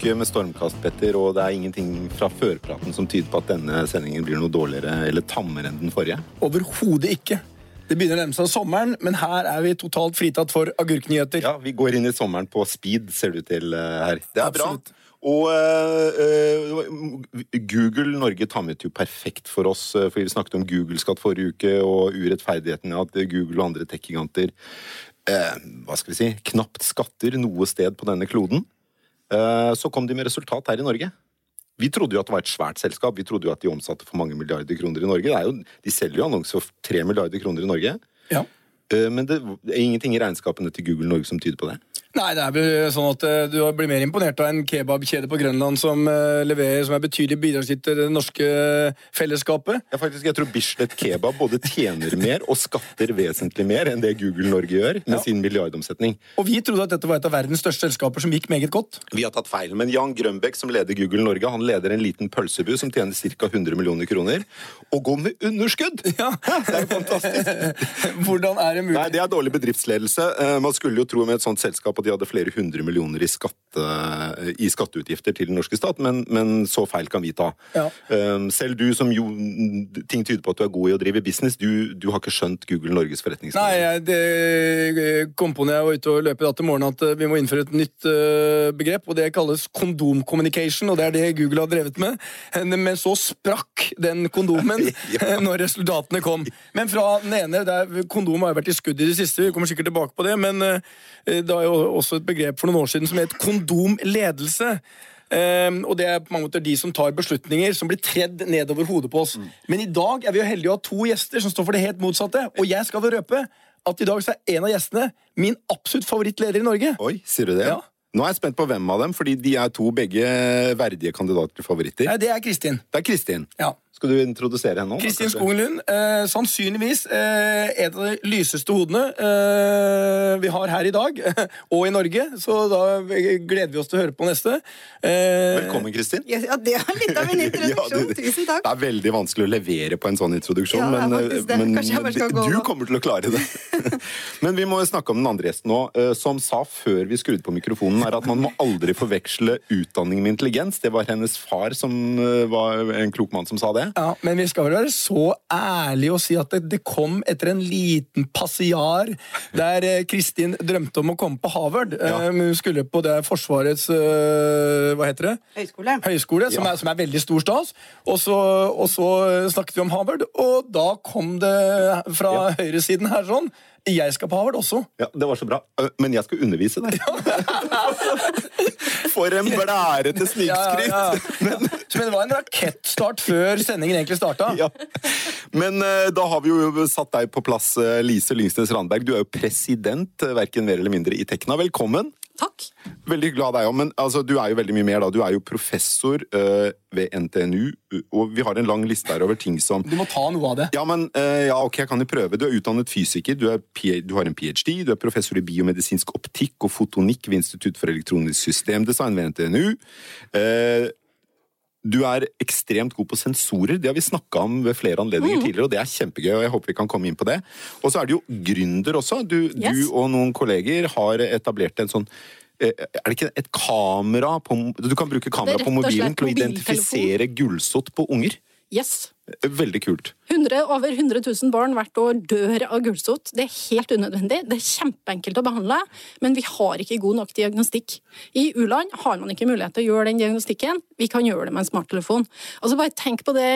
uke med stormkast, Petter, og det er ingenting fra førpraten som tyder på at denne sendingen blir noe dårligere eller tammere enn den forrige. Overhodet ikke. Det begynner å nærme seg sommeren, men her er vi totalt fritatt for agurknyheter. Ja, vi går inn i sommeren på speed, ser det ut til eh, her. Det er Absolutt. bra. Og eh, Google Norge tammet jo perfekt for oss, for vi snakket om Google-skatt forrige uke, og urettferdigheten i at Google og andre tech-giganter uh, hva skal vi si, knapt skatter noe sted på denne kloden. Eh, så kom de med resultat her i Norge. Vi trodde jo at det var et svært selskap. Vi trodde jo at de omsatte for mange milliarder kroner i Norge. Det er jo, de selger jo annonser for tre milliarder kroner i Norge. Ja. Eh, Men det er ingenting i regnskapene til Google Norge som tyder på det. Nei, det er vel sånn at eh, du blir mer imponert av en kebabkjede på Grønland som eh, leverer, som er betydelig bidragsyter til det norske fellesskapet. Ja, faktisk, jeg tror Bislett Kebab både tjener mer og skatter vesentlig mer enn det Google Norge gjør med Ja. sin milliardomsetning. Og vi trodde at dette var et av verdens største selskaper som gikk meget godt. Vi har tatt feil, men Jan Grønbekk, som leder Google Norge, han leder en liten pølsebu som tjener ca. 100 millioner kroner, og går med underskudd! Ja. Det er jo fantastisk! Hvordan er det mulig? Nei, Det er dårlig bedriftsledelse. Eh, Man skulle jo tro med et sånt selskap at de hadde flere hundre millioner i, skatte, i skatteutgifter til den norske stat, men, men så feil kan vi ta. Ja. Eh, Selv du som jo Ting tyder på at du er god i å drive business, du, du har ikke skjønt Google Norges Nei, jeg det kom på når jeg var ute og løp i dag til morgenen at eh, vi må innføre et nytt eh, begrep, og det kalles kondomcommunication, og det er det Google har drevet med. Men så sprakk den kondomen Ja. når resultatene kom. Men fra den ene, der Kondom har vært i skudd i det siste, vi kommer sikkert tilbake på det, men da det er jo også et begrep for noen år siden som het kondomledelse. Um, og det er på mange måter de som tar beslutninger som blir tredd nedover hodet på oss. Men i dag er vi jo heldige å ha to gjester som står for det helt motsatte. Og jeg skal vel røpe at i dag så er en av gjestene min absolutt favorittleder i Norge. Oi, sier du det? Ja. Nå er jeg spent på hvem av dem, fordi de er to begge verdige kandidater til favoritter. Nei, det er Kristin. Det er Kristin. Ja. Skal du introdusere henne nå? Kristin? Skogen Lund, eh, sannsynligvis eh, et av de lyseste hodene eh, vi har her i dag, og i Norge, så da gleder vi oss til å høre på neste. Eh, Velkommen, Kristin. Ja, det var litt av en introduksjon. Ja, det- Tusen takk. Det er veldig vanskelig å levere på en sånn introduksjon, Ja, er men, men skal gå du kommer til å klare det. men vi må snakke om den andre gjesten nå, eh, som sa før vi skrudde på mikrofonen, er at man må aldri forveksle utdanning med intelligens. Det var hennes far som eh, var en klok mann som sa det. Ja, Men vi skal vel være så ærlige og si at det, det kom etter en liten passiar der eh, Kristin drømte om å komme på Harvard. Ja. Eh, hun skulle på det Forsvarets eh, hva heter det? Høyskole. høyskole, som, Ja. er, som er veldig stor stas. Og så, og så snakket vi om Harvard, og da kom det fra Ja. høyresiden her sånn Jeg skal på Harvard også. Ja, Det var så bra. Men jeg skal undervise deg. For en blærete snikskryt! Ja, ja. Men det var en rakettstart før sendingen egentlig starta. Men eh, da har vi jo satt deg på plass, eh, Lise Lyngsnes Randberg. Du er jo president, uh, verken mer eller mindre, i Tekna. Velkommen. Takk. Veldig glad deg òg, men altså, du er jo veldig mye mer, da. Du er jo professor uh, ved NTNU, og vi har en lang liste her over ting som Du må ta noe av det. ja, men uh, ja, ok, jeg kan jo prøve. Du er utdannet fysiker, du, er, du har en ph.d., du er professor i biomedisinsk optikk og fotonikk ved Institutt for elektronisk systemdesign ved NTNU. Eh, du er ekstremt god på sensorer, det har vi snakka om ved flere anledninger tidligere, og det er kjempegøy, og jeg håper vi kan komme inn på det. Og så er du jo gründer også. Du, Yes. du og noen kolleger har etablert en sånn eh, er det ikke et kamera på, Du kan bruke kamera er på mobilen til å identifisere gullsott på unger. Yes. Veldig kult. 100, over 100 000 barn hvert år dør av gulsott. Det er helt unødvendig. Det er kjempeenkelt å behandle, men vi har ikke god nok diagnostikk. I u-land har man ikke mulighet til å gjøre den diagnostikken. Vi kan gjøre det med en smarttelefon. Altså bare tenk på det,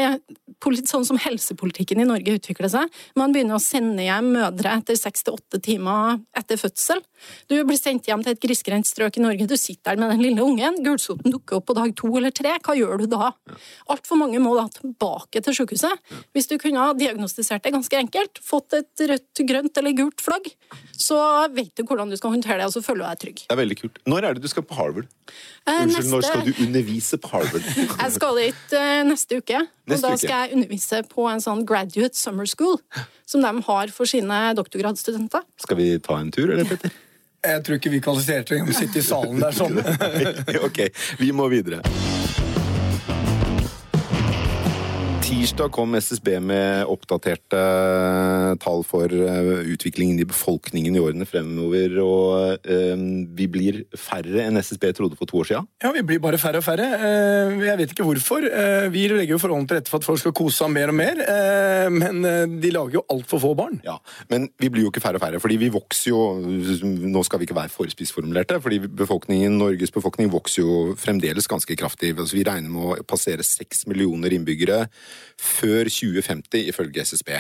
sånn som helsepolitikken i Norge utvikler seg. Man begynner å sende hjem mødre etter seks til åtte timer etter fødsel. Du blir sendt hjem til et grisgrendt strøk i Norge. Du sitter der med den lille ungen. Gulsotten dukker opp på dag to eller tre. Hva gjør du da? Altfor mange må da tilbake til sykehuset. Hvis du kunne ha diagnostisert det ganske enkelt, fått et rødt, grønt eller gult flagg, så vet du hvordan du skal håndtere det, og så føler du deg trygg. Det er veldig kult. Når er det du skal på Harvard? Eh, Unnskyld, når skal du undervise på Harvard? Jeg skal dit uh, neste uke, og Neste da uke. skal jeg undervise på en sånn graduate summer school, som de har for sine doktorgradsstudenter. Skal vi ta en tur, eller, Petter? Jeg tror ikke vi kvalifiserte til å sitte i salen der sånn. ok, vi må videre. Tirsdag kom SSB med oppdaterte eh, tall for eh, utviklingen i befolkningen i årene fremover. Og eh, vi blir færre enn SSB trodde for to år siden. Ja, vi blir bare færre og færre. Jeg vet ikke hvorfor. Vi legger jo forholdene til rette for at folk skal kose seg mer og mer, men de lager jo altfor få barn. Ja, Men vi blir jo ikke færre og færre, fordi vi vokser jo Nå skal vi ikke være for spissformulerte, fordi befolkningen, Norges befolkning vokser jo fremdeles ganske kraftig. Altså, vi regner med å passere seks millioner innbyggere før 2050, ifølge SSB.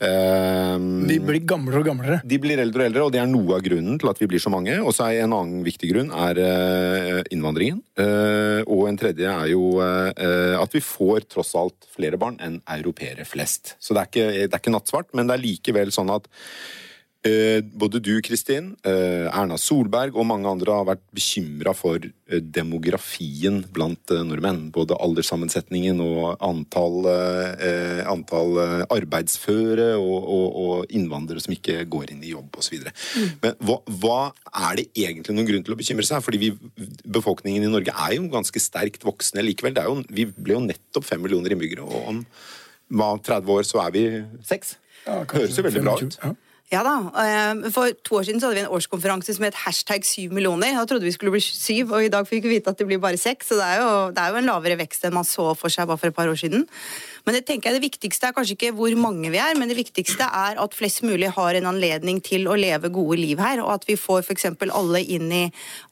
Um, De blir gamlere og gamlere. De blir eldre og eldre, og det er noe av grunnen til at vi blir så mange. Og så er en annen viktig grunn er uh, innvandringen. Uh, og en tredje er jo uh, at vi får tross alt flere barn enn europeere flest. Så det er ikke, det er ikke nattsvart, men det er likevel sånn at både du, Kristin, eh, Erna Solberg og mange andre har vært bekymra for eh, demografien blant eh, nordmenn. Både alderssammensetningen og antall, eh, antall eh, arbeidsføre og, og, og innvandrere som ikke går inn i jobb osv. Men hva, hva er det egentlig noen grunn til å bekymre seg? Fordi vi, befolkningen i Norge er jo ganske sterkt voksne likevel. Det er jo, vi ble jo nettopp fem millioner innbyggere, og om hva, 30 år så er vi seks. Ja, Høres jo veldig bra ut. ja. Ja da. eh, For to år siden så hadde vi en årskonferanse som het hashtag syv millioner. Da trodde vi skulle bli syv, og i dag fikk vi vite at det blir bare seks. Så det er, jo, det er jo en lavere vekst enn man så for seg bare for et par år siden. Men det tenker jeg det viktigste er kanskje ikke hvor mange vi er, men det viktigste er at flest mulig har en anledning til å leve gode liv her, og at vi får f.eks. alle inn i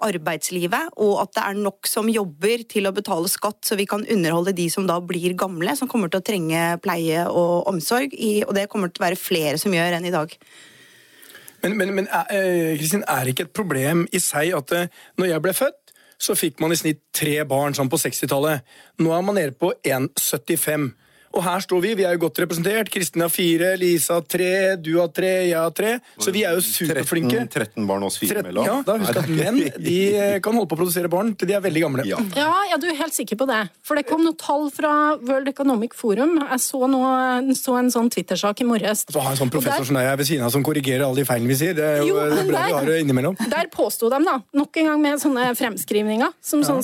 arbeidslivet, og at det er nok som jobber til å betale skatt, så vi kan underholde de som da blir gamle, som kommer til å trenge pleie og omsorg, og det kommer til å være flere som gjør enn i dag. Men, men, men eh, Kristin, er det ikke et problem i seg at eh, når jeg ble født, så fikk man i snitt tre barn sånn på 60-tallet. Nå er man nede på 1,75. Og her står vi, vi er jo godt representert. Kristin har fire, Lisa har tre, du har tre, jeg har tre. Så vi er jo superflinke. 13, 13 barn oss fire 13, mellom. ja, da husk at menn de eh, kan holde på å produsere barn til de er veldig gamle. Ja. Ja, ja, du er helt sikker på det. For det kom noen tall fra World Economic Forum. Jeg så, noe, så en sånn Twitter-sak i morges. Så har en sånn professor der- som deg ved siden av som korrigerer alle de feilene vi sier. Det er jo, Jo, bra vi der- har det innimellom. Der påsto de, da, nok en gang med sånne fremskrivninger, som sånne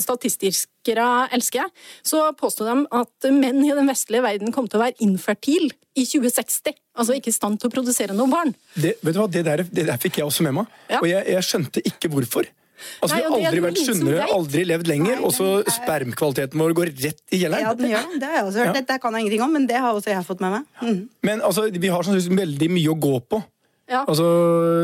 statistiskere elsker, så påsto de at menn i den vestlige verden kom til å være infertil i 2060. Altså ikke i stand til å produsere noen barn. Det, vet du hva, det der, det der fikk jeg også med meg, Ja. og jeg, jeg skjønte ikke hvorfor. Altså, Nei, Vi har aldri vært sunnere, aldri levd lenger, og så er- spermkvaliteten vår går rett i Ja, den gjør det. Det har jeg også hørt. Ja. Dette kan jeg ingenting om, men det har også jeg fått med meg. Mm. Men altså, vi har sånn, veldig mye å gå på. Ja. Altså,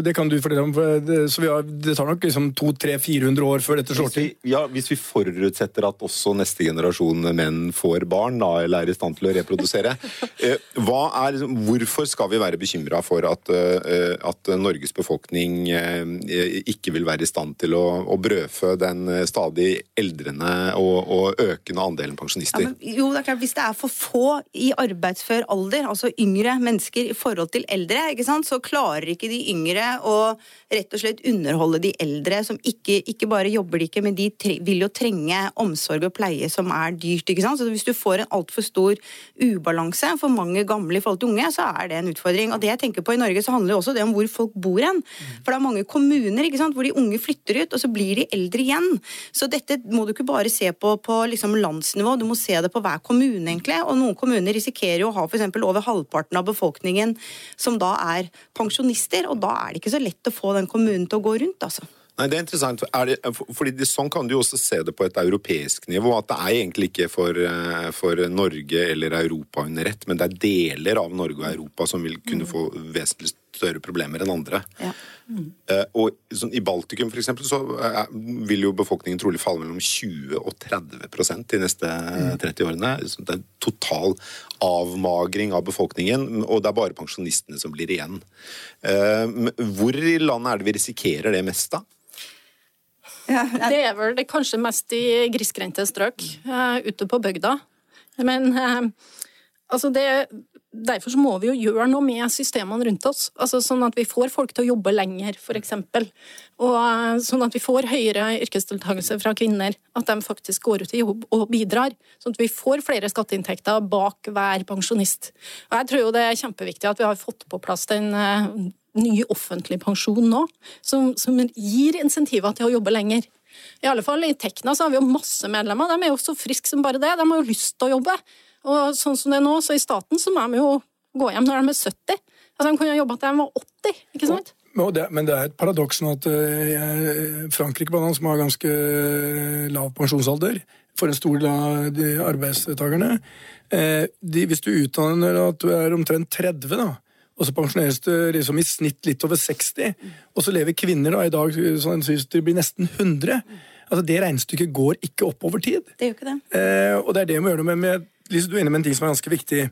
Det kan du fortelle om, for det, så vi har, det tar nok liksom 200-400 år før dette slår til. ja, hvis vi forutsetter at også neste generasjon menn får barn, da, eller er i stand til å reprodusere, eh, hva er, liksom- hvorfor skal vi være bekymra for at, eh, at Norges befolkning eh, ikke vil være i stand til å, å brødfø den stadig eldrende og, og økende andelen Ja, pensjonister? men, jo, det er klart, Hvis det er for få i arbeidsfør alder, altså yngre mennesker i forhold til eldre, ikke sant, så klarer ikke de yngre å rett og slett underholde de eldre, som ikke, ikke bare jobber de ikke, men de vil jo trenge omsorg og pleie som er dyrt. ikke sant? Så Hvis du får en altfor stor ubalanse for mange gamle i forhold til unge, så er det en utfordring. Og det jeg tenker på i Norge, så handler jo også det om hvor folk bor hen. For det er mange kommuner ikke sant, hvor de unge flytter ut, og så blir de eldre igjen. Så dette må du ikke bare se på på liksom landsnivå, du må se det på hver kommune, egentlig. Og noen kommuner risikerer jo å ha f.eks. over halvparten av befolkningen som da er pensjonister, og da er det ikke så lett å få den kommunen til å gå rundt, altså. Nei, det er interessant. Er det, for- fordi det, Sånn kan du jo også se det på et europeisk nivå. At det er egentlig ikke for, eh, for Norge eller Europa under ett, men det er deler av Norge og Europa som vil kunne få vesentlig større problemer enn andre. Ja. Eh, og sånn, I Baltikum for eksempel, så eh, vil jo befolkningen trolig falle mellom 20 og 30% de neste 30 årene. Så det er total avmagring av befolkningen, og det er bare pensjonistene som blir igjen. Eh, hvor i landet er det vi risikerer det mest, da? Det er vel det kanskje mest i grisgrendte strøk, eh, ute på bygda. Men eh, altså det Derfor må vi jo gjøre noe med systemene rundt oss. Altså Sånn at vi får folk til å jobbe lenger, f.eks. Og eh, sånn at vi får høyere yrkesdeltakelse fra kvinner. At de faktisk går ut i jobb og bidrar. Sånn at vi får flere skatteinntekter bak hver pensjonist. Og jeg tror jo det er kjempeviktig at vi har fått på plass den eh, nye offentlige pensjonen nå, som, som gir insentiver til å jobbe lenger. I alle fall I Tekna så har vi jo masse medlemmer. De er jo så friske som bare det. De har jo lyst til å jobbe. Og sånn som det er nå, så i staten så må de jo gå hjem når de er 70. Altså, De kunne ha jobba til de var 80, ikke sant? Men det, men det er et paradoks at eh, Frankrike, blant annet, som har ganske eh, lav pensjonsalder for en stor del av de arbeidstakerne eh, de, Hvis du utdanner at du er omtrent 30, da, og så pensjoneres du liksom i snitt litt over 60, og så lever kvinner da i dag sånn synes de blir nesten 100 altså Det regnestykket går ikke opp over tid. Det gjør ikke det. Eh, og det er det vi må gjøre noe med. Lise, du er inne med en ting som er ganske viktig.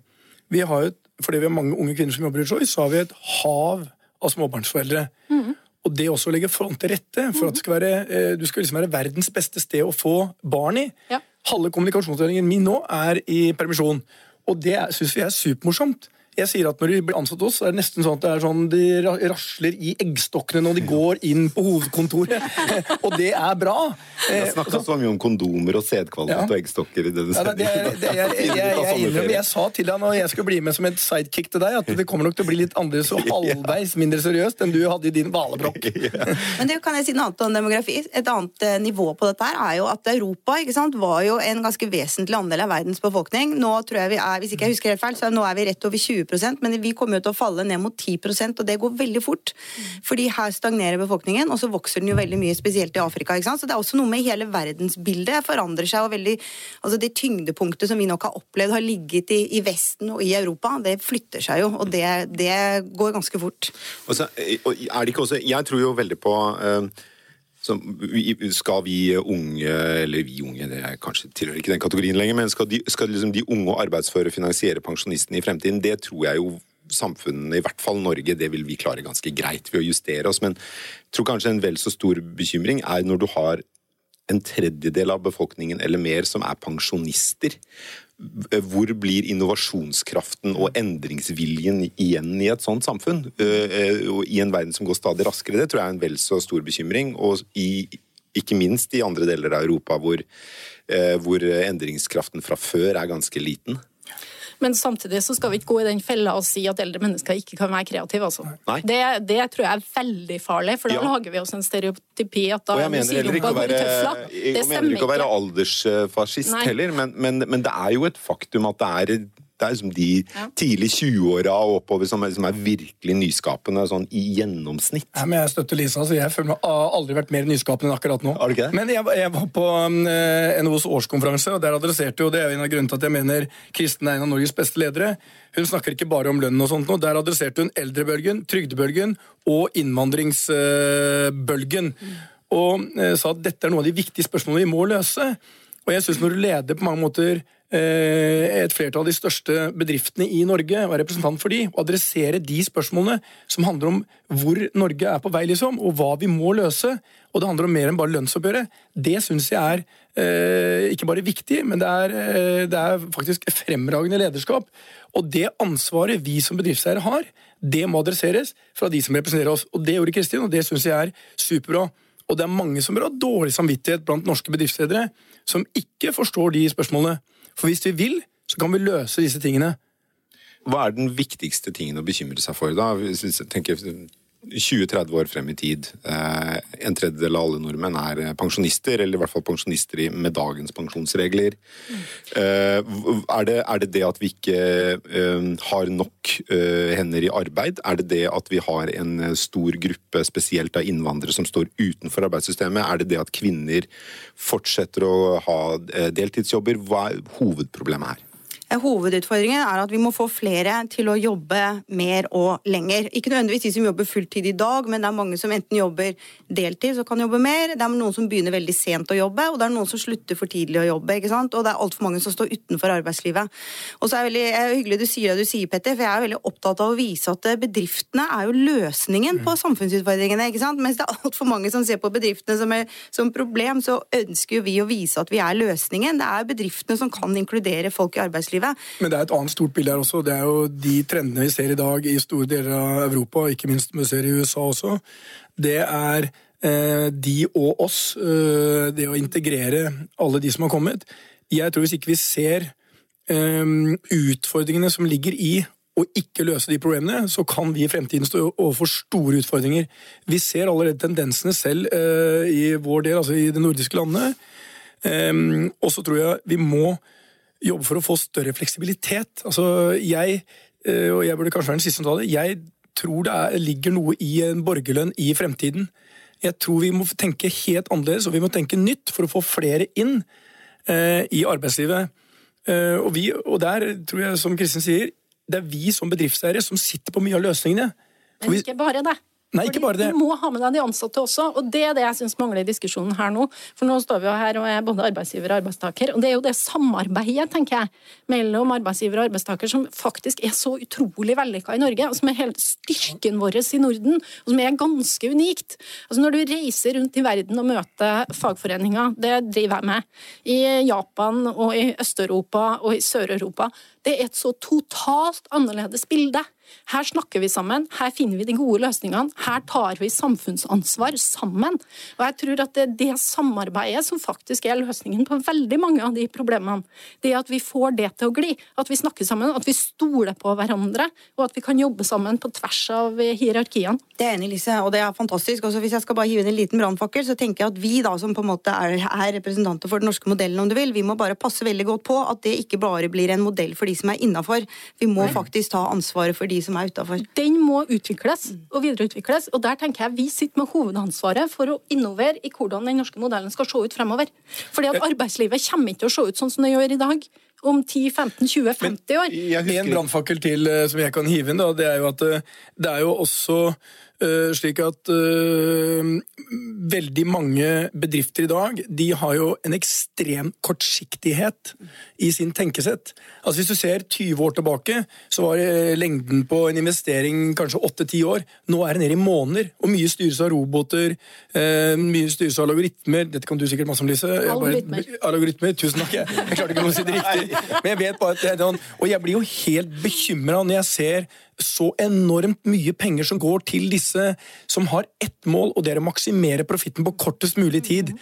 Vi har jo, fordi vi har mange unge kvinner som jobber i Choice, så har vi et hav av småbarnsforeldre. Og det også å legge front til rette for at det skal være, eh, du skal liksom være verdens beste sted å få barn i. Ja. Halve kommunikasjonsavdelingen min nå er i permisjon. Og det syns vi er supermorsomt. Jeg sier at Når de blir ansatt hos oss, er det nesten sånn at det er sånn de rasler i eggstokkene når de går inn på hovedkontoret. og det er bra. Jeg har snakka så mye om kondomer og sædkvalitet Ja. og eggstokker i denne Ja, det, det, er- jeg, jeg, jeg, jeg, sa til deg når jeg skulle bli med som et sidekick til deg, at det kommer nok til å bli litt annerledes og halvveis mindre seriøst enn du hadde i din hvalebrokk. Men det kan jeg si noe annet om demografi. Et annet eh, nivå på dette her er jo at Europa ikke sant, var jo en ganske vesentlig andel av verdens befolkning. Nå tror jeg vi er, hvis ikke jeg husker helt feil, så nå er vi rett over 20 men vi kommer jo til å falle ned mot 10% og det går veldig fort. Fordi her stagnerer befolkningen, og så vokser den jo veldig mye, spesielt i Afrika. Så det er også noe med hele verdensbildet forandrer seg, og veldig, altså det tyngdepunktet som vi nok har opplevd har ligget i, i Vesten og i Europa, det flytter seg jo, og det, det går ganske fort. Så, eh, er det ikke også Jeg tror jo veldig på vi- skal vi unge, eller vi unge, det er kanskje tilhører ikke den kategorien lenger, men skal de, skal liksom de unge og arbeidsføre finansiere pensjonistene i fremtiden? Det tror jeg jo samfunnet, i hvert fall Norge, det vil vi klare ganske greit ved å justere oss. Men jeg tror kanskje en vel så stor bekymring er når du har en tredjedel av befolkningen eller mer som er pensjonister. Hvor blir innovasjonskraften og endringsviljen igjen i et sånt samfunn? Eh, og I en verden som går stadig raskere. Det tror jeg er en vel så stor bekymring. Og i, ikke minst i andre deler av Europa hvor, eh, hvor endringskraften fra før er ganske liten. Men samtidig så skal vi ikke gå i den fella og si at eldre mennesker ikke kan være kreative. Altså. Det, det tror jeg er veldig farlig, for da Ja. lager vi oss en stereotypi at da Og jeg mener heller ikke å være, jeg, jeg mener ikke å være aldersfascist Nei. heller, men, men, men det er jo et faktum at det er, det er liksom de Ja. tidlig 20-åra og oppover som er, som er virkelig nyskapende sånn i gjennomsnitt. Ja, men jeg støtter Lisa, så jeg føler meg har aldri vært mer nyskapende enn akkurat nå. Ikke? Men jeg, var- jeg var på um, NHOs årskonferanse, og der adresserte jo det er en av grunnene til at jeg mener Kristen er en av Norges beste ledere. Hun snakker ikke bare om lønn og sånt nå, der adresserte hun eldrebølgen, trygdebølgen og innvandringsbølgen. Og uh, sa at dette er noen av de viktige spørsmålene vi må løse. Og jeg synes når du leder på mange måter eh, et flertall av de største bedriftene i Norge, og er representant for de, og adressere de spørsmålene som handler om hvor Norge er på vei, liksom, og hva vi må løse, og det handler om mer enn bare lønnsoppgjøret, det syns jeg er eh, ikke bare viktig, men det er, eh, det er faktisk fremragende lederskap. Og det ansvaret vi som bedriftseiere har, det må adresseres fra de som representerer oss. Og det gjorde Kristin, og det syns jeg er superbra. Og det er mange som bør ha dårlig samvittighet blant norske bedriftsledere som ikke forstår de spørsmålene. For hvis vi vil, så kan vi løse disse tingene. Hva er den viktigste tingen å bekymre seg for da? Hvis vi tenker 20-30 år frem i tid. Eh, en tredjedel av alle nordmenn er eh, pensjonister, eller i hvert fall pensjonister med dagens pensjonsregler. Eh, er, det, er det det at vi ikke har nok hender i arbeid? Er det det at vi har en stor gruppe, spesielt av innvandrere, som står utenfor arbeidssystemet? Er det det at kvinner fortsetter å ha deltidsjobber? Hva er hovedproblemet her? Eh, Hovedutfordringen er at vi må få flere til å jobbe mer og lenger. Ikke nødvendigvis de som jobber fulltid i dag, men det er mange som enten jobber deltid, så kan jobbe mer. Det er noen som begynner veldig sent å jobbe, og det er noen som slutter for tidlig å jobbe. ikke sant? Og det er altfor mange som står utenfor arbeidslivet. Og så er det veldig er hyggelig du sier det du sier, Petter, for jeg er veldig opptatt av å vise at eh, bedriftene er jo løsningen på samfunnsutfordringene. ikke sant? Mens det er altfor mange som ser på bedriftene som, er, som problem, så ønsker jo vi å vise at vi er løsningen. Det er bedriftene som kan inkludere folk i arbeidslivet. Men det er et annet stort bilde her også. Det er jo de trendene vi ser i dag i store deler av Europa, ikke minst vi ser i USA også. Det er eh, de og oss. Eh, det å integrere alle de som har kommet. Jeg tror hvis ikke vi ser eh, utfordringene som ligger i å ikke løse de problemene, så kan vi i fremtiden stå overfor store utfordringer. Vi ser allerede tendensene selv uh, i vår del, altså i de nordiske landene. Um, og så tror jeg vi må jobbe for å få større fleksibilitet. Altså, jeg, eh, og jeg burde kanskje være den siste som tar det, jeg tror det er, ligger noe i en borgerlønn i fremtiden. Jeg tror vi må tenke helt annerledes, og vi må tenke nytt for å få flere inn eh, i arbeidslivet. Eh, og, vi, og der tror jeg, som Kristin sier, det er vi som bedriftseiere som sitter på mye av løsningene. Men ikke bare det. Nei, ikke bare det. Du må ha med deg de ansatte også, og det er det jeg syns mangler i diskusjonen her nå. For nå står vi jo her og er både arbeidsgiver og arbeidstaker, og det er jo det samarbeidet, tenker jeg, mellom arbeidsgiver og arbeidstaker som faktisk er så utrolig vellykka i Norge, og som er hele styrken vår i Norden, og som er ganske unikt. Altså Når du reiser rundt i verden og møter fagforeninger, det driver jeg med, i Japan og i Øst-Europa og i Sør-Europa, det er et så totalt annerledes bilde. Her snakker vi sammen, her finner vi de gode løsningene, her tar vi samfunnsansvar sammen. Og jeg tror at det er det samarbeidet som faktisk er løsningen på veldig mange av de problemene. Det at vi får det til å gli, at vi snakker sammen, at vi stoler på hverandre, og at vi kan jobbe sammen på tvers av hierarkiene. Det er enig Lise, og det er fantastisk. Også hvis jeg skal bare hive inn en liten brannfakkel, så tenker jeg at vi da, som på en måte er, er representanter for den norske modellen, om du vil, vi må bare passe veldig godt på at det ikke bare blir en modell for de som er innafor. Vi må faktisk ta ansvaret for de som er utafor. Den må utvikles og videreutvikles, og der tenker jeg vi sitter med hovedansvaret for å innovere i hvordan den norske modellen skal se ut fremover. Fordi at arbeidslivet kommer ikke til å se ut sånn som det gjør i dag om 10, 15, 20, 50 år. Jeg husker En brannfakkel til eh, som jeg kan hive inn, da, det er jo at eh, det er jo også slik at eh, veldig mange bedrifter i dag de har jo en ekstrem kortsiktighet i sin tenkesett. Altså Hvis du ser 20 år tilbake, så var eh, lengden på en investering kanskje 8-10 år. Nå er det nede i måneder. Og mye styres av roboter, eh, mye styres av algoritmer. Dette kan du sikkert masse om, Lise. Bare- Algoritmer. Algoritmer, Tusen takk. Jeg, jeg klarte ikke å si det riktig. Men jeg vet bare at det er sånn, Og jeg blir jo helt bekymra når jeg ser så enormt mye penger som går til disse som har ett mål, og det er å maksimere profitten på kortest mulig tid.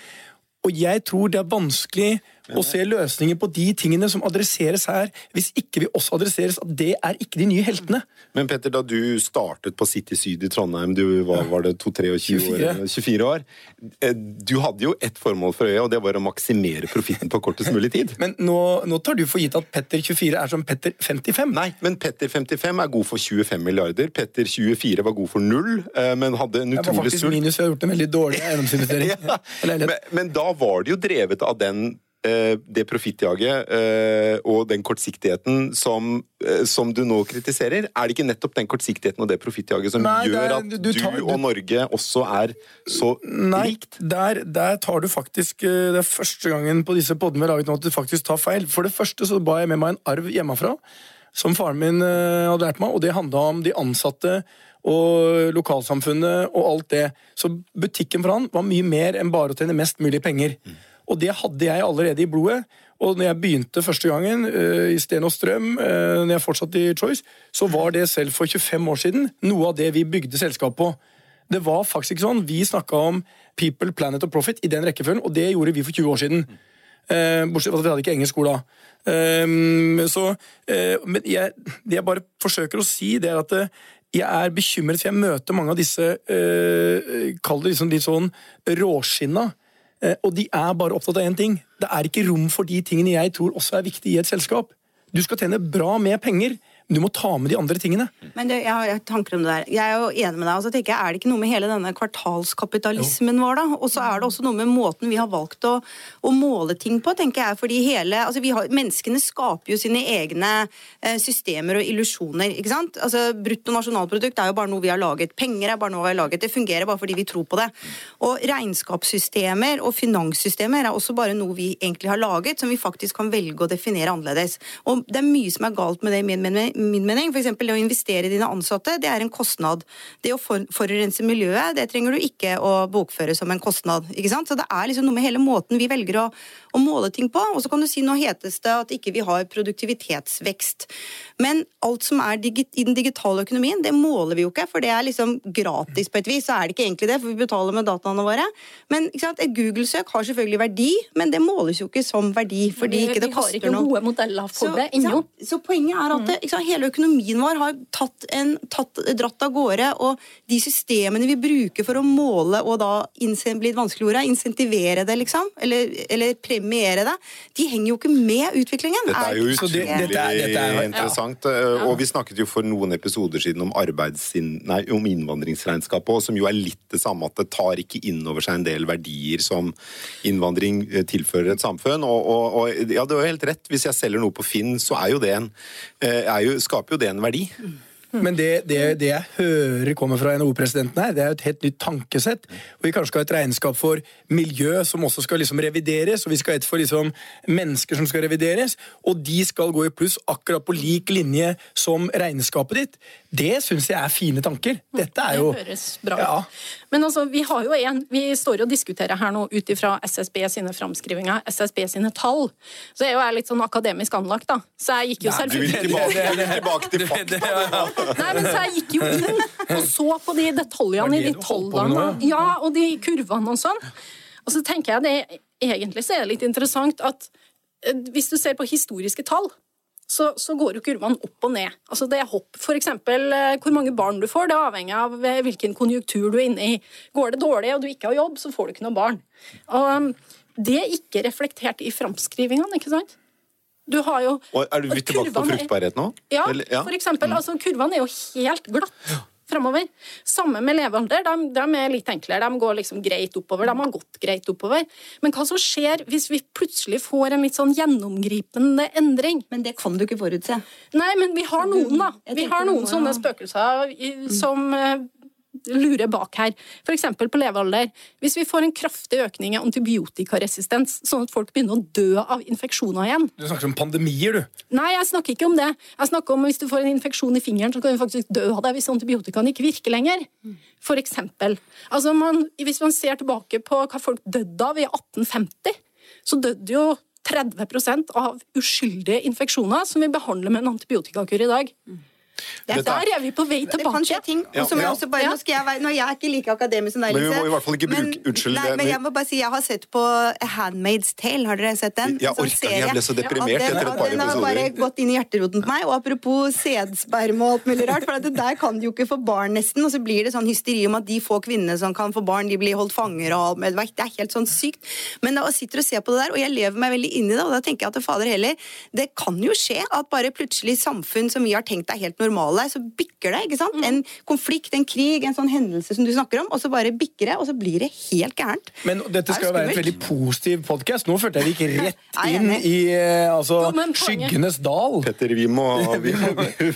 Og jeg tror det er vanskelig å se løsninger på de tingene som adresseres her, hvis ikke vi også adresseres at det er ikke de nye heltene. Men Petter, da du startet på City Syd i Trondheim, du var, var det 22-23 år, 24. 24 år, eh, du hadde jo ett formål for øye, og det var å maksimere profitten på kortest mulig tid. Men nå, nå tar du for gitt at Petter 24 er som Petter 55. Nei, men Petter 55 er god for 25 milliarder. Petter 24 var god for null, eh, men hadde en Jeg var faktisk minus, jeg har gjort en veldig dårlig eiendomsinvestering. Ja. Men, men da var det jo drevet av den det profittjaget eh, og den kortsiktigheten som, eh, som du nå kritiserer. Er det ikke nettopp den kortsiktigheten og det profittjaget som Nei, gjør at du- du, du tar- du- og Norge også er så Nei, likt? der, der tar du faktisk eh, Det er første gangen på disse podene vi har laget nå at du faktisk tar feil. For det første så ba jeg med meg en arv hjemmefra, som faren min eh, hadde lært meg, og det handla om de ansatte og lokalsamfunnet og alt det. Så butikken for han var mye mer enn bare å tjene mest mulig penger. Og det hadde jeg allerede i blodet. Og når jeg begynte første gangen uh, i Sten og Strøm, uh, når jeg fortsatte i Choice, så var det selv for 25 år siden noe av det vi bygde selskap på. Det var faktisk ikke sånn. Vi snakka om People, Planet og Profit i den rekkefølgen, og det gjorde vi for 20 år siden. Uh, bortsett fra at vi hadde ikke engelsk skole da. Ehm, så, men jeg, det jeg bare forsøker å si, det er at jeg er bekymret, for jeg møter mange av disse Kall det liksom litt sånn råskinna. Eh, og de er bare opptatt av én ting. Det er ikke rom for de tingene jeg tror også er viktige i et selskap. Du skal tjene bra med penger, du må ta med de andre tingene. Men det, jeg har tanker om det der. Jeg er jo enig med deg. og så tenker jeg, Er det ikke noe med hele denne kvartalskapitalismen vår, da? Og så er det også noe med måten vi har valgt å, å måle ting på, tenker jeg. fordi hele, altså vi har, Menneskene skaper jo sine egne eh, systemer og illusjoner. ikke sant? Altså Brutto nasjonalprodukt er jo bare noe vi har laget. Penger er bare noe vi har laget. Det fungerer bare fordi vi tror på det. Og regnskapssystemer og finanssystemer er også bare noe vi egentlig har laget, som vi faktisk kan velge å definere annerledes. Og det er mye som er galt med det, min, mening. For eksempel det å investere i dine ansatte, det er en kostnad. Det å forurense miljøet, det trenger du ikke å bokføre som en kostnad. ikke sant? Så det er liksom noe med hele måten vi velger å, å måle ting på. Og så kan du si nå hetes det at ikke vi har produktivitetsvekst. Men alt som er i den digitale økonomien, det måler vi jo ikke, for det er liksom gratis på et vis. Så er det ikke egentlig det, for vi betaler med dataene våre. Men ikke sant? et Google-søk har selvfølgelig verdi, men det måles jo ikke som verdi, fordi ikke det vi har koster ikke noe. gode modeller for Så, det ennå. så, så poenget er at det, hele økonomien vår har tatt en, tatt, dratt av gårde. Og de systemene vi bruker for å måle og da blir et vanskelig ord, insentivere det, liksom, eller, eller premiere det, de henger jo ikke med utviklingen. Dette er jo utrolig det- utrolig dette er- dette er- interessant. Ja. Og vi snakket jo for noen episoder siden om, nei, om innvandringsregnskapet, og som jo er litt det samme, at det tar ikke inn over seg en del verdier som innvandring eh, tilfører et samfunn. Og, og, og ja, du har jo helt rett. Hvis jeg selger noe på Finn, så er jo det en, eh, er jo, skaper jo det en verdi. Men det, det, det jeg hører kommer fra NHO-presidenten her, det er et helt nytt tankesett. Og vi kanskje skal ha et regnskap for miljø som også skal liksom revideres, og vi skal ha et for liksom mennesker som skal revideres, og de skal gå i pluss akkurat på lik linje som regnskapet ditt. Det syns jeg er fine tanker. Dette er jo Det høres bra ut. Ja. Men altså, vi har jo en, vi står og diskuterer her nå ut ifra SSB sine framskrivinger, SSB sine tall. Så jeg er jo litt sånn akademisk anlagt, da. Så jeg gikk jo Nei, Du vil selvfølgelig tilbake, du vil tilbake til fakta. Nei, men så jeg gikk jo inn og så på de detaljene i de tallene. Ja, og de kurvene og sånn. Og så tenker jeg det, egentlig så er det litt interessant at eh, hvis du ser på historiske tall, så, så går jo kurvene opp og ned. Altså det er hopp. For eksempel eh, hvor mange barn du får, det er avhengig av eh, hvilken konjunktur du er inne i. Går det dårlig og du ikke har jobb, så får du ikke noe barn. Og um, det er ikke reflektert i framskrivingene, ikke sant? Du har jo Og er du litt tilbake på fruktbarhet nå? ja, Eller- ja. for eksempel. Altså, kurvene er jo helt glatt fremover. Samme med levealder. De, de er litt enklere. De går liksom greit oppover. De har gått greit oppover. Men hva som skjer hvis vi plutselig får en litt sånn gjennomgripende endring? Men det kan du ikke forutse. Nei, men vi har noen, da. Vi har noen sånne spøkelser som eh, lurer bak her. F.eks. på levealder. Hvis vi får en kraftig økning i antibiotikaresistens, sånn at folk begynner å dø av infeksjoner igjen Du snakker om pandemier, du. Nei, jeg snakker ikke om det. Jeg snakker om hvis du får en infeksjon i fingeren, så kan du faktisk dø av det hvis antibiotikaen ikke virker lenger. For eksempel. Altså man, hvis man ser tilbake på hva folk døde av i 1850, så døde jo 30% av uskyldige infeksjoner som vi behandler med en antibiotikakur i dag. Er- Der er vi på vei Det tilbake. ting. Ja, og jeg også bare, nå, skal jeg, nå, jeg er ikke like akademisk som deg, Men vi må i hvert fall ikke bruke- unnskyld, nei, men jeg må bare si, jeg har sett på Handmaid's Tale. Har dere sett den? Sånn orker ikke, jeg ble så deprimert Ja, den, etter et par Den har bare gått inn i hjerteroten på meg. Og apropos sædsperm og alt mulig rart, for det der kan de jo ikke få barn nesten, og så blir det sånn hysteri om at de få kvinnene som kan få barn, de blir holdt fanger og alt mulig. det. Det er helt sånn sykt. Men da jeg sitter og ser på det der, og jeg lever meg veldig inn i det, og da tenker jeg at fader heller, det kan jo skje at bare plutselig samfunn som vi har tenkt er helt normale, så bikker det, ikke sant? En konflikt, en krig, en sånn hendelse som du snakker om, og så bare bikker det, og så blir det helt gærent. Men dette skal jo Det være et veldig positiv podkast. Nå følte jeg vi gikk rett inn i eh, altså, Jo, skyggenes dal. Petter, vi må, vi må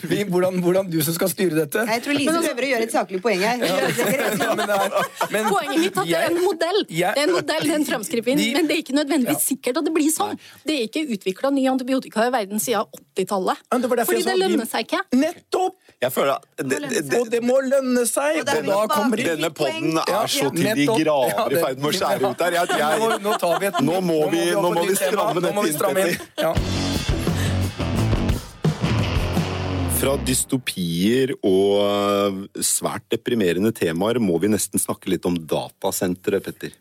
Vi, hvordan, hvordan du som skal styre dette. Jeg tror Lise prøver å gjøre et saklig poeng her. Ja, men er- men Poenget mitt er at det er en modell. jeg- Det er en modell, det er en framskriving, De- men det er ikke nødvendigvis sikkert at det blir sånn. Det er ikke utvikla ny antibiotika i verden siden 80-tallet. Ja, det var derfor Fordi jeg det lønner seg ikke. Nettopp! Jeg føler at det, det, det, det må lønne seg! Og Og da kommer denne podden Ja, er så til de. Grader i ferd med å skjære ut der. Jeg, Nå, jeg, nå tar vi et Nå må vi- nå må vi stramme Nå må vi dette inn, stramme inn. Petter. Ja. Fra dystopier og svært deprimerende temaer må vi nesten snakke litt om datasentre, Petter.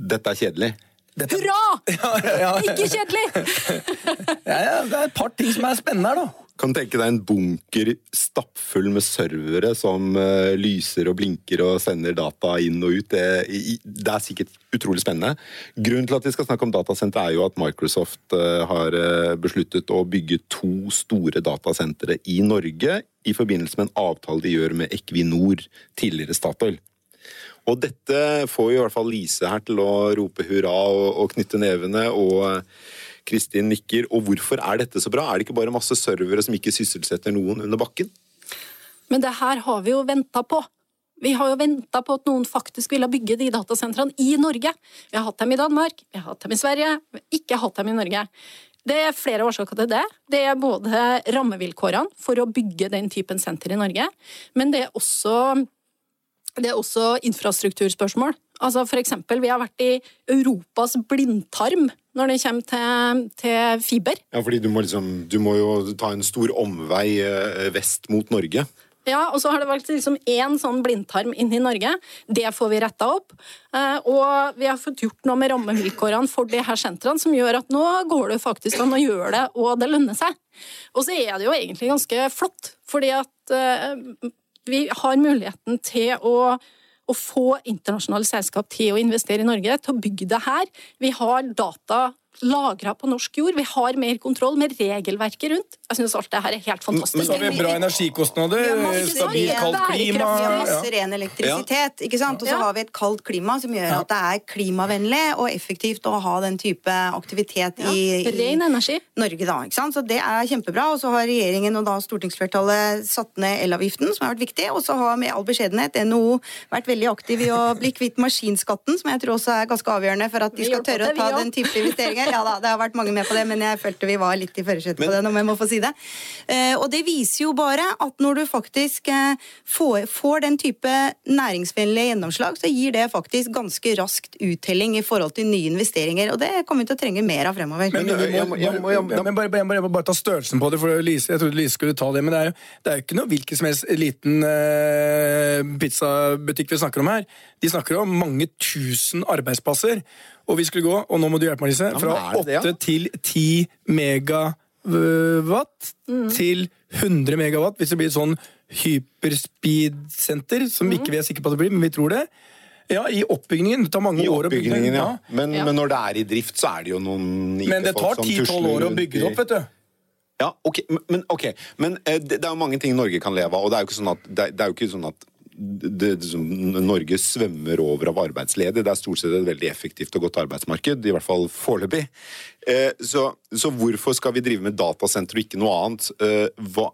Dette er kjedelig. Dette, Hurra! ja, ja, Ikke kjedelig! ja, ja, det er et par ting som er spennende her, da. Kan tenke deg en bunker stappfull med servere som uh, lyser og blinker og sender data inn og ut. Det, i- det er sikkert utrolig spennende. Grunnen til at vi skal snakke om datasentre er jo at Microsoft uh, har eh, besluttet å bygge to store datasentre i Norge i forbindelse med en avtale de gjør med Equinor, tidligere Statoil. Og dette får i hvert fall Lise her til å rope hurra og, og knytte nevene. og eh, Kristin nikker. Og hvorfor er dette så bra? Er det ikke bare masse servere som ikke sysselsetter noen under bakken? Men det her har vi jo venta på. Vi har jo venta på at noen faktisk ville bygge de datasentrene i Norge. Vi har hatt dem i Danmark, vi har hatt dem i Sverige, vi har ikke hatt dem i Norge. Det er flere årsaker til det. Det er både rammevilkårene for å bygge den typen senter i Norge, men det er også, det er også infrastrukturspørsmål. Altså for eksempel, vi har vært i Europas blindtarm når det kommer til, til fiber. Ja, fordi du må, liksom, du må jo ta en stor omvei eh, vest mot Norge. Ja, og så har det vært liksom én sånn blindtarm inn i Norge. Det får vi retta opp. Eh, og vi har fått gjort noe med rammevilkårene for de her sentrene, som gjør at nå går det faktisk an å gjøre det, og det lønner seg. Og så er det jo egentlig ganske flott, fordi at eh, vi har muligheten til å å få internasjonale selskap til å investere i Norge, til å bygge det her. Vi har data lagra på norsk jord. Vi har mer kontroll med regelverket rundt. Jeg synes alt det her er helt fantastisk. Men så har vi bra energikostnader, Vi stabilt kaldt klima. Vi har masse ren elektrisitet, ikke sant? og så har vi et kaldt klima som gjør at det er klimavennlig og effektivt å ha den type aktivitet i, i. Norge. da, ikke sant? Så det er kjempebra. Og så har regjeringen og da stortingsflertallet satt ned elavgiften, som har vært viktig. Og så har med all beskjedenhet NHO vært veldig aktiv i å bli kvitt maskinskatten, som jeg tror også er ganske avgjørende for at de skal tørre å ta den type investeringer. Ja da, det har vært mange med på det, men jeg følte vi var litt i førersetet på det, om jeg må få si det. Eh, og det viser jo bare at når du faktisk eh, får, får den type næringsvennlige gjennomslag, så gir det faktisk ganske raskt uttelling i forhold til nye investeringer. Og det kommer vi til å trenge mer av fremover. Men, Men, jeg må, må- jeg må- jeg må- men bare, bare, bare, bare ta størrelsen på det, for Lise, jeg trodde Lise skulle ta det. Men det er jo det er jo ikke noe hvilken som helst liten eh, pizzabutikk vi snakker om her. De snakker om mange tusen arbeidsplasser. Og vi skulle gå, og nå må du hjelpe meg, Lise, fra åtte ja? 8 til 10 megawatt til 100 megawatt, hvis det blir et sånn hyperspeed-senter, som ikke vi er sikre på at det blir, men vi tror det. Ja, i oppbyggingen. Det tar mange I år å bygge den. oppbyggingen, ja. Men, Ja. men når det er i drift, så er det jo noen Men det tar 10-12 år å bygge det opp, vet du. Ja, ok, men- okay. men eh, det, det er jo mange ting Norge kan leve av, og det er jo ikke sånn at, det, er- det er jo ikke sånn at det, det, som Norge svømmer over av arbeidsledige. Det er stort sett et veldig effektivt og godt arbeidsmarked, i hvert fall foreløpig. Eh, så, så hvorfor skal vi drive med datasenter og ikke noe annet? Eh, hva,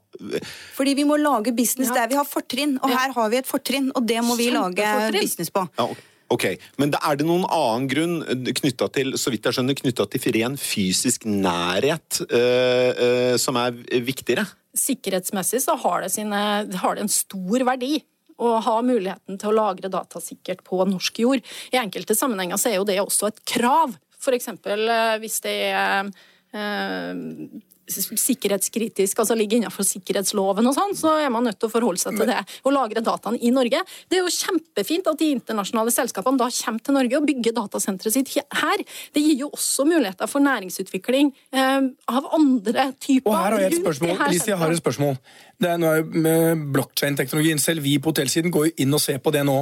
Fordi vi må lage business Ja. der vi har fortrinn, og her har vi et fortrinn, og det må vi lage business på. ja, ok, Men da er det noen annen grunn knytta til så vidt jeg skjønner, knyttet til ren fysisk nærhet eh, eh, som er viktigere? Sikkerhetsmessig så har det, sine, har det en stor verdi å ha muligheten til å lagre data sikkert på norsk jord. I enkelte sammenhenger så er jo det også et krav. Eksempel eh, hvis det er eh, sikkerhetskritisk, altså ligger innenfor sikkerhetsloven og sånn, så er man nødt til å forholde seg til det. Og lagre dataene i Norge. Det er jo kjempefint at de internasjonale selskapene da kommer til Norge og bygger datasenteret sitt her. Det gir jo også muligheter for næringsutvikling eh, av andre typer. Og her har jeg et spørsmål. Lise, jeg har et spørsmål. Det er, nå er Blockchain-teknologien, selv vi på hotellsiden går jo inn og ser på det nå.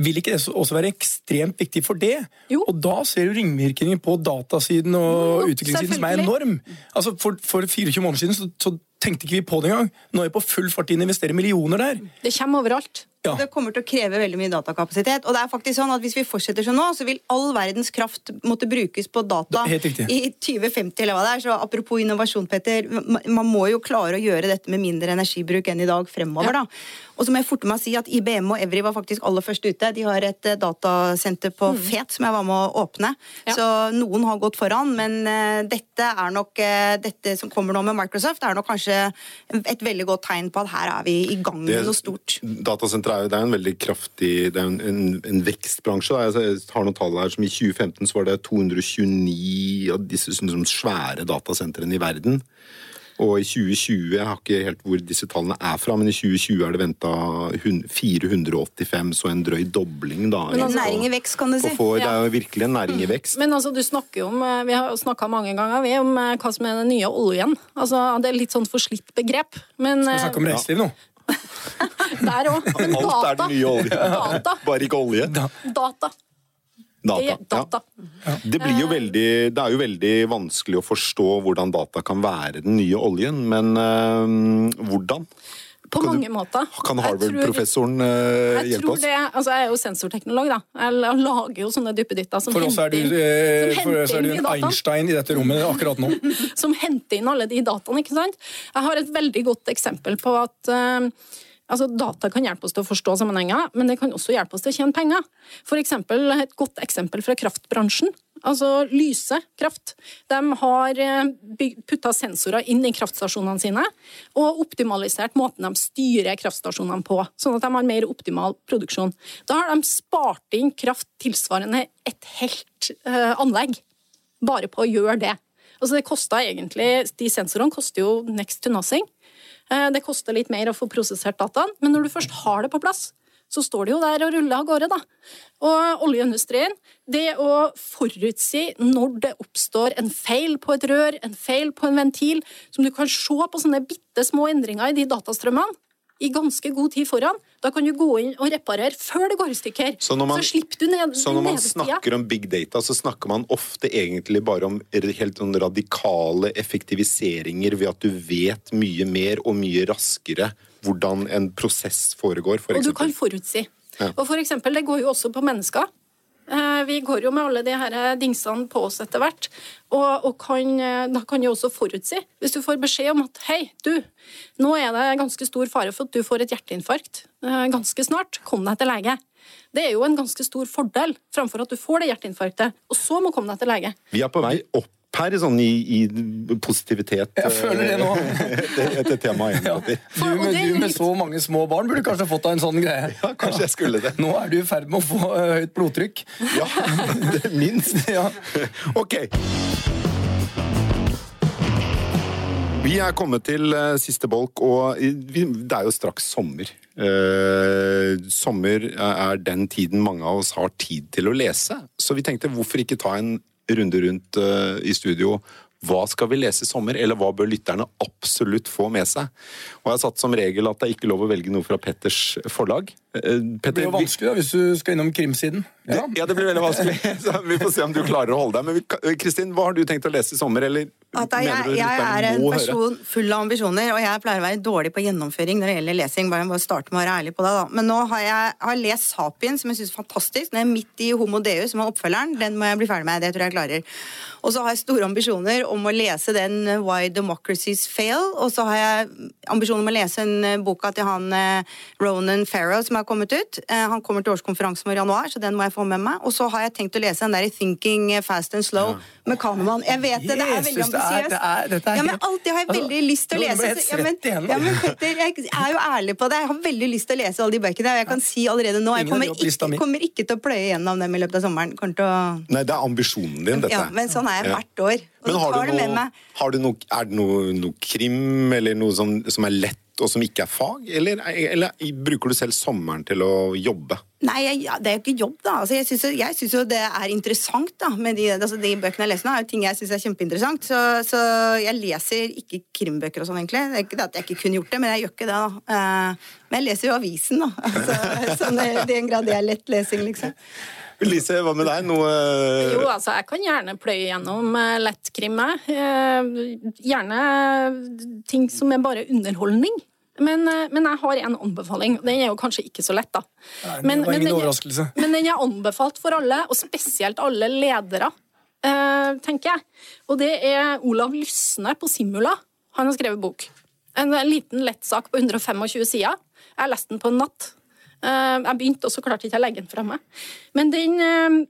Vil ikke det også være ekstremt viktig for det? Jo. Og da ser du ringvirkninger på datasiden og Jo, utviklingssiden som er enorm. Altså For, for 24 måneder siden så, så tenkte ikke vi på det engang. Nå er vi på full fart inn og investerer millioner der. Det kommer overalt. Ja. Det kommer til å kreve veldig mye datakapasitet. Og det er faktisk sånn at Hvis vi fortsetter som nå, så vil all verdens kraft måtte brukes på data i 2050. eller hva det er. Så Apropos innovasjon, Petter. Man må jo klare å gjøre dette med mindre energibruk enn i dag fremover. Ja. da. Og så må jeg forte meg å si at IBM og Evry var faktisk aller først ute. De har et eh, datasenter på Fet som jeg var med å åpne. Mm. Ja. Så noen har gått foran, men eh, dette er nok eh, dette som kommer nå med Microsoft, er nok kanskje et veldig godt tegn på at her er vi i gang med noe stort. Datasenter er jo det er en veldig kraftig Det er en, en, en vekstbransje. Da. Jeg har noen tall her som I 2015 så var det 229 av disse sånne svære datasentrene i verden. Og i 2020 Jeg har ikke helt hvor disse tallene er fra, men i 2020 er det venta 485, så en drøy dobling, da. Men altså, en næring i vekst, kan du si. få- Det er jo virkelig en næring i vekst. Men altså, du snakker jo om, eh, Vi har snakka mange ganger vi, om eh, hva som er den nye oljen. Altså, Det er litt sånn forslitt begrep. Men Vi snakke om reiseliv nå. der òg. Men Alt er data. den nye olje. Data. Bare ikke olje. Da. Data. Data. er Ja. data. Det, blir jo veldig, det er jo veldig vanskelig å forstå hvordan data kan være den nye oljen, men øh, hvordan? På Kan du- mange måter. Kan Harvard-professoren Jeg hjelpe tror oss? det, altså jeg er jo sensorteknolog, da. Jeg lager jo sånne duppeditter som For er du, henter inn- eh, som for oss er du en. Einstein i dette rommet akkurat nå. som henter inn alle de dataene. ikke sant? Jeg har et veldig godt eksempel på at eh, altså Data kan hjelpe oss til å forstå sammenhenger, men det kan også hjelpe oss til å tjene penger. For eksempel, Et godt eksempel fra kraftbransjen. Altså Lyse kraft. De har putta sensorer inn i kraftstasjonene sine og optimalisert måten de styrer kraftstasjonene på, sånn at de har mer optimal produksjon. Da har de spart inn kraft tilsvarende et helt eh, anlegg bare på å gjøre det. Altså det egentlig, De sensorene koster jo next to nothing. Eh, Det koster litt mer å få prosessert dataen, men når du først har det på plass, så står det jo der og ruller av gårde, da. Og oljeindustrien, det å forutsi når det oppstår en feil på et rør, en feil på en ventil, som du kan se på sånne bitte små endringer i de datastrømmene, i ganske god tid foran, da kan du gå inn og reparere før det går i stykker. Så man- slipper du ned, Så når man snakker om big data, så snakker man ofte egentlig bare om helt sånn radikale effektiviseringer ved at du vet mye mer og mye raskere hvordan en prosess foregår, for Og du kan forutsi. Ja. Og for eksempel, det går jo også på mennesker. Eh, Vi går jo med alle de her dingsene på oss etter hvert, og, og kan, eh, da kan jeg også forutsi. Hvis du får beskjed om at hei, du, nå er det ganske stor fare for at du får et hjerteinfarkt eh, ganske snart, kom deg til lege. Det er jo en ganske stor fordel framfor at du får det hjerteinfarktet, og så må komme deg til lege. Vi er på vei opp her sånn i, i positivitet. Jeg føler det nå. Etter, etter temaet Ja. Du, med, du med så mange små barn burde kanskje fått deg en sånn greie. Ja, kanskje jeg skulle det. Nå er du i ferd med å få eh, høyt blodtrykk. Ja, det minst. Ja. Ok. Vi er kommet til eh, siste bolk, og vi, det er jo straks sommer. Eh, sommer er den tiden mange av oss har tid til å lese, så vi tenkte hvorfor ikke ta en runde rundt eh, i studio. Hva skal vi lese i sommer, eller hva bør lytterne absolutt få med seg? Og jeg har satt som regel at det er ikke lov å velge noe fra Petters forlag. Eh, Det blir jo vanskelig da, hvis du skal innom krimsiden. Ja. ja, det blir veldig vanskelig. Så vi får se om du klarer å holde deg. Men Kristin, hva har du tenkt å lese i sommer, eller At jeg, mener du jeg er en person høre? full av ambisjoner, og jeg pleier å være dårlig på gjennomføring når det gjelder lesing. Bare bare starte med å være ærlig på det, da. Men nå har jeg har lest Sapien, som jeg syns er fantastisk. Den er midt i Homo Deus, som er oppfølgeren. Den må jeg bli ferdig med. Det tror jeg jeg klarer. Og så har jeg store ambisjoner om å lese den eh, Why Democracies Fail. Og så har jeg ambisjoner om å lese en eh, boka til han eh, Ronan Farrow som har kommet ut. Eh, Han kommer til årskonferansen vår i januar, så den må jeg få med meg. Og så har jeg tenkt å lese den der Thinking Fast and Slow med Kahneman. Jeg vet det, det er veldig det ambisiøst. det er Ja, men alltid har jeg Altså, veldig lyst til å lese. så- Ja, men, ja, men Petter, jeg er jo ærlig på det. Jeg har veldig lyst til å lese alle de bøkene. Og jeg kan si allerede nå Jeg kommer ikke, kommer ikke til å pløye gjennom dem i løpet av sommeren. Å Nei, det er ambisjonen din, dette. ja, men sånn er jeg hvert år. Og Men har du det med noe, har du noe, er det noe, noe krim, eller noe som, som er lett, og som ikke er fag? Eller, eller bruker du selv sommeren til å jobbe? Nei, det er jo ikke jobb, da. Altså, jeg syns jo det er interessant, da. Med de, altså, de bøkene jeg leser nå, er jo ting jeg syns er kjempeinteressant. Så, så jeg leser ikke krimbøker og sånn, egentlig. Det er ikke det at jeg ikke kunne gjort det, men jeg gjør ikke det, da. Eh, men jeg leser jo avisen, da. Altså, sånn, det, det er en grad det er lett lesing, liksom. Lise, hva med deg? Noe Jo, altså, jeg kan gjerne pløye gjennom uh, lettkrim, jeg. Eh, gjerne ting som er bare underholdning. Men, eh, men jeg har en anbefaling. Den er jo kanskje ikke så lett, da. Nei, det Men, var men, den er, overraskelse. men den er anbefalt for alle, og spesielt alle ledere, eh, tenker jeg. Og det er Olav Lysne på Simula. Han har skrevet bok. En eh, liten lettsak på 125 sider. Jeg har lest den på en natt. Eh, Jeg begynte, og så klarte ikke å legge den fra meg. Men den eh,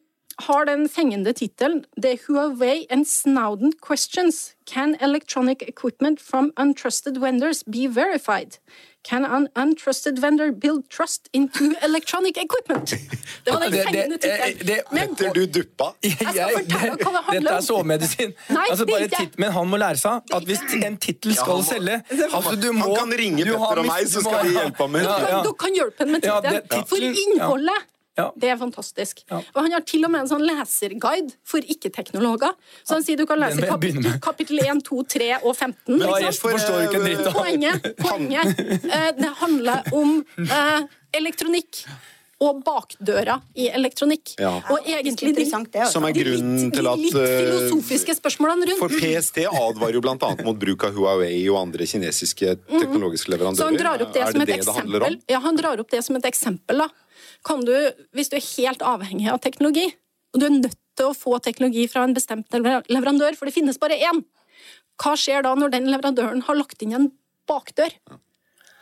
har den fengende tittelen The Huawei and Snowden Questions. Can electronic equipment from untrusted vendors be verified? Can an untrusted vendor build trust into electronic equipment? Det var den Det- det- fengende eh, tittelen. det- Men du duppa. fortelle hva det Dette er sovemedisin. Altså, men han må lære seg at hvis en tittel skal ja, må- selge altså, du Han kan ringe Petter og meg, så skal vi hjelpe ham med. Ja, ja. Du kan hjelpe ham med tittelen. For innholdet Ja. det er fantastisk. Ja. Og han har til og med en sånn leserguide for ikke-teknologer. Så han sier du kan lese kapittel, kapittel 1, 2, 3 og 15. Men, jeg Liksom. forstår ikke en dritt av Poenget, poenget eh, det handler om eh, elektronikk. Og bakdøra i elektronikk. Ja. Og egentlig de, det, altså. Som er de grunnen til de at litt eh, filosofiske spørsmålene rundt. For PST advarer jo annet mot bruk av Huawei og andre kinesiske teknologiske leverandører. Mhm. Så han drar opp det er som et det det handler om? eksempel. Ja, han drar opp det som et eksempel. Da. Kan du, hvis du er helt avhengig av teknologi, og du er nødt til å få teknologi fra en bestemt leverandør, for det finnes bare én, hva skjer da når den leverandøren har lagt inn en bakdør?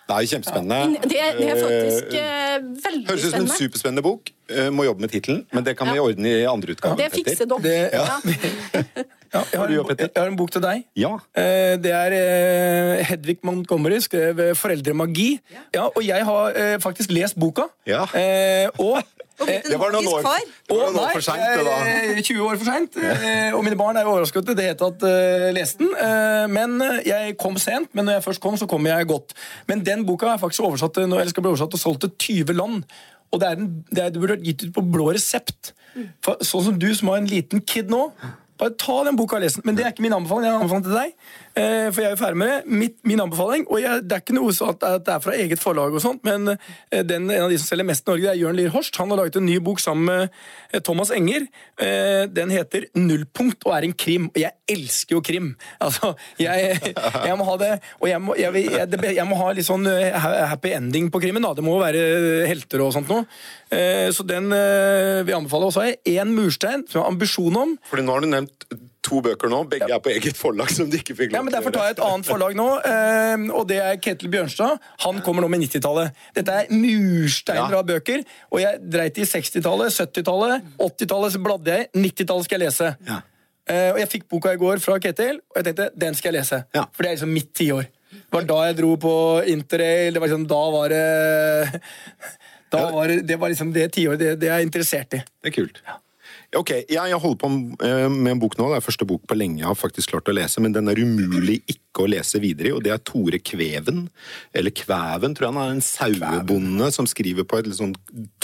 Det er kjempespennende. Det, det er faktisk uh, veldig Høres ut som en superspennende bok. Uh, Må jobbe med tittelen, men det kan vi ordne i andre utgave. Det fikser dere. Ja. Ja, jeg, Har en, jeg har en bok til deg. Ja. Eh, Det er eh, Hedvig Montgomery skrev eh, 'Foreldremagi'. Ja, og jeg har eh, faktisk lest boka. Ja. Eh, og Det var noen år, det var noen år for seint, det da. eh, 20 år for seint. eh, Og mine barn er overrasket det het at jeg leste den. eh, Men jeg kom sent. Men når jeg først kom, så kom jeg godt. Men den boka er faktisk oversatt eller skal bli oversatt og solgt til 20 land. Og det, er en, det, er, det burde vært gitt ut på blå resept. For, sånn som du som har en liten kid nå. Bare ta den boka og les den. Men det er ikke min anbefaling. Jeg har anbefaling til deg. Eh, For jeg er jo ferdig med det. Mitt, min anbefaling, og jeg, det er ikke noe sånn at det er fra eget forlag, og sånt, men eh, den, en av de som selger mest i Norge, det er Jørn Lier Horst. Han har laget en ny bok sammen med eh, Thomas Enger. Den heter Nullpunkt og er en krim. Og jeg elsker jo krim. Altså, jeg, jeg må ha det Og jeg må, jeg, jeg, må ha litt sånn happy ending på krimmen. da Det må være helter og sånt noe. Så den vil jeg anbefale. Og så har jeg én murstein som jeg har ambisjon om. Fordi nå har du nevnt to bøker nå. Begge er på eget forlag, som de ikke fikk Ja, lov men Ja, men Derfor tar jeg et annet forlag nå, eh, og det er Ketil Bjørnstad. Han kommer nå med 90-tallet. Dette er mursteiner Ja. av bøker. Og jeg dreit i 60-tallet, 70-tallet, 80-tallet, så bladde jeg. 90-tallet skal jeg lese. Ja. Eh, og jeg fikk boka i går fra Ketil, og jeg tenkte den skal jeg lese. Ja. For det er liksom mitt tiår. Det var da jeg dro på interrail. Det var liksom, da var det da var det, var liksom det tiåret det, det jeg er interessert i. Det er kult. Ok, jeg, Jeg holder på eh, med en bok nå. Det er første bok på lenge jeg har faktisk klart å lese, men den er umulig ikke å lese videre i, og det er Tore Kveven. Eller Kvæven, tror jeg han er. En sauebonde som skriver på et litt sånn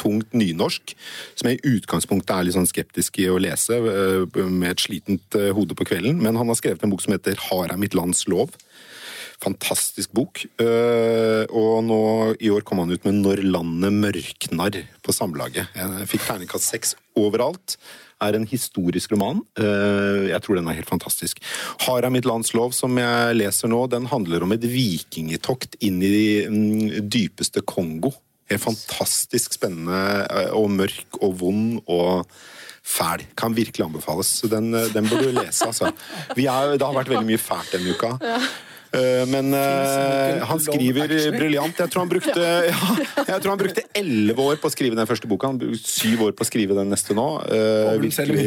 tungt nynorsk, som jeg i utgangspunktet er litt sånn skeptisk i å lese, eh, med et slitent eh, hode på kvelden. Men han har skrevet en bok som heter 'Har jeg mitt lands lov'. Fantastisk bok. Eh, og nå i år kom han ut med 'Når landet mørknar' på Samlaget. Jeg fikk terningkast seks overalt. Er en historisk roman. Eh, jeg tror den er helt fantastisk. 'Har jeg mitt lands lov', som jeg leser nå, den handler om et vikingetokt inn i mm, dypeste Kongo. Helt fantastisk spennende eh, og mørk og vond og fæl. Kan virkelig anbefales. Den, den bør du lese, altså. Er, det har vært veldig mye fælt denne uka. Eh, Men eh, han skriver briljant. Jeg tror han brukte ja, jeg tror han brukte elleve år på å skrive den første boka. Han brukte syv år på å skrive den neste nå. Eh, virkelig,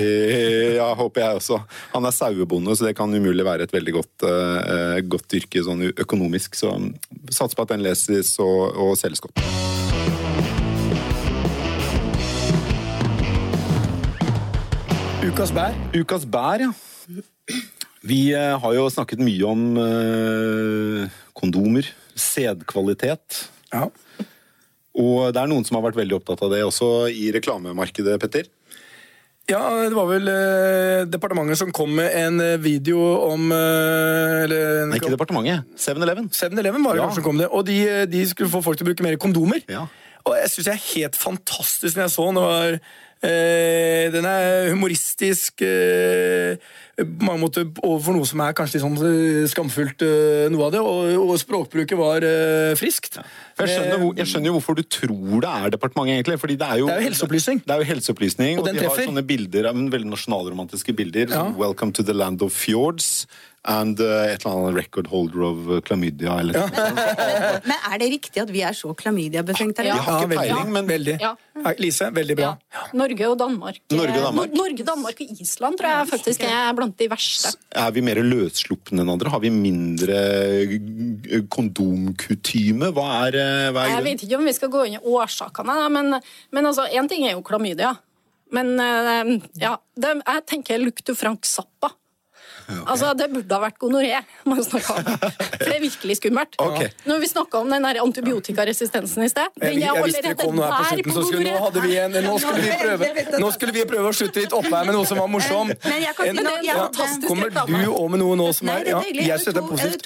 ja, håper jeg også. Han er sauebonde, så det kan umulig være et veldig godt, godt yrke sånn økonomisk. Så sats på at den leses og, og selges godt. Ukas bær. Ukas bær, ja. Vi eh, har jo snakket mye om eh, kondomer, sædkvalitet. Ja. Og det er noen som har vært veldig opptatt av det også i reklamemarkedet, Petter. Ja, det var vel eh, departementet som kom med en eh, video om eh, eller Nei, ikke departementet. 7-Eleven. 7-Eleven var det Ja. kanskje som kom det, og de, de skulle få folk til å bruke mer kondomer. Ja. Og jeg syns det er helt fantastisk når jeg så den. Eh, den er humoristisk eh, på mange måter overfor noe som er kanskje litt sånn eh, skamfullt, noe av det. Og, og språkbruket var friskt. Jeg skjønner, jeg skjønner jo hvorfor du tror det er departementet, egentlig. Fordi det er jo, Det er jo helseopplysning. Det er jo helseopplysning, Og og, de de har sånne bilder, veldig nasjonalromantiske bilder. Ja. som 'Welcome to the land of fjords'. And uh, et eller annet record holder of klamydia chlamydia, eller ja. Men er det riktig at vi er så klamydia-befengt? Ja. Ikke peiling, men Veldig. Ja. Lise, veldig bra. Ja. Norge og Danmark. Norge Danmark. Eh, Norge, Danmark og Island tror jeg faktisk er blant de verste. er vi mer løsslupne enn andre? Har vi mindre kondomkutyme? Hva er, eh, hva er Jeg vet ikke om vi skal gå inn i årsakene, men, men altså, én ting er jo klamydia. Men eh, ja, det, jeg tenker Luc du Frank Zappa. Altså, Det burde ha vært gonoré. må jeg om. For det er virkelig skummelt. Okay. Når vi snakka om den der antibiotikaresistensen i sted den Jeg, jeg visste det kom noe her på slutten, så skulle, nå, hadde vi en, nå, skulle vi prøve, nå skulle vi prøve å slutte litt oppe her med noe som var morsomt. Men jeg kan si En- noe- ja, Kommer du òg med noe nå som er ja. Jeg synes det er hadde positivt.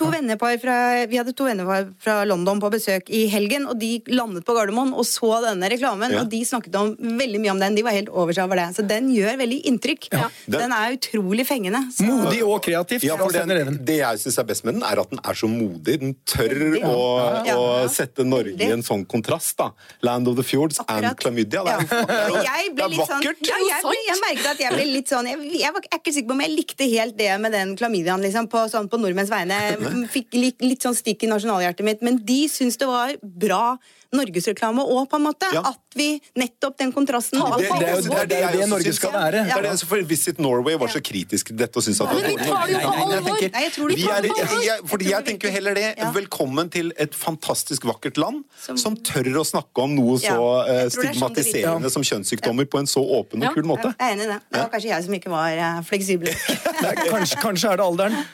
vi hadde to vennepar fra London på besøk i helgen, og de landet på Gardermoen og så denne reklamen, Ja. og de snakket om veldig mye om den. De var helt over seg over det. Så den gjør veldig inntrykk. Den- Den er utrolig fengende. Så. Modig og kreativt Ja, for den, det jeg syns er best med den, er at den er så modig. Den tør ja. å, Ja. å sette Norge i en sånn kontrast. da. Land of the fjords and Akkurat. chlamydia. Det Ja. er, Jeg ble er litt sånn, vakkert. ja, jeg, ble, jeg merket at jeg ble litt sånn Jeg, jeg var, er ikke sikker på om jeg likte helt det med den klamydiaen liksom, på, sånn, på nordmenns vegne. Fikk litt, litt sånn stikk i nasjonalhjertet mitt. Men de syns det var bra norgesreklame òg, på en måte. Ja. At vi nettopp den kontrasten det, Det, det, er jo, det, er det, Norge skal være. Det er det, så for Visit Norway var så kritisk til dette og syntes at Men vi tar det jo på alvor! er, fordi Jeg tenker jo heller det. Ja. Velkommen til et fantastisk vakkert land som, Som- tør å snakke om noe så Ja, sånn stigmatiserende som kjønnssykdommer på en så åpen og Ja. kul måte. Jeg er enig i det. Det var kanskje jeg som ikke var eh, fleksibel. Kanskje, kanskje er det alderen.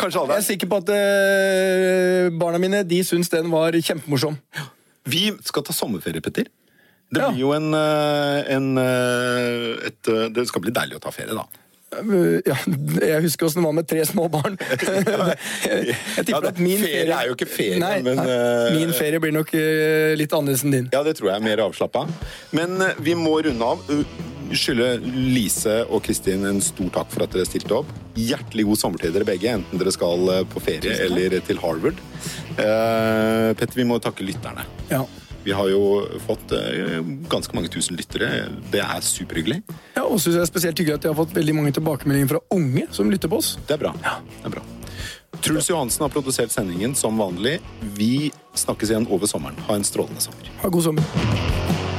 Kanskje alle Jeg er sikker på at uh, barna mine de syns den var kjempemorsom. Vi skal ta sommerferie, Petter. Det Ja. blir jo en, eh, en eh, et, eh, Det skal bli deilig å ta ferie, da. Ja, jeg husker åssen det var med tre små barn. jeg tipper ja, at min ferie er jo ikke ferie, Nei, men, nei, Min ferie blir nok litt annerledes enn din. Ja, det tror jeg er mer avslappa. Men vi må runde av. Skylder Lise og Kristin en stor takk for at dere stilte opp. Hjertelig god sommertid, dere begge, enten dere skal på ferie eller til Harvard. Eh, Petter, vi må takke lytterne. Ja. Vi har jo fått eh, ganske mange tusen lyttere. Det er superhyggelig. Ja, og synes jeg er spesielt hyggelig at jeg har fått veldig mange tilbakemeldinger fra unge som lytter på oss. Det er bra. Det er bra. Truls Johansen har produsert sendingen som vanlig. Vi snakkes igjen over sommeren. Ha en strålende sommer. Ha god sommer.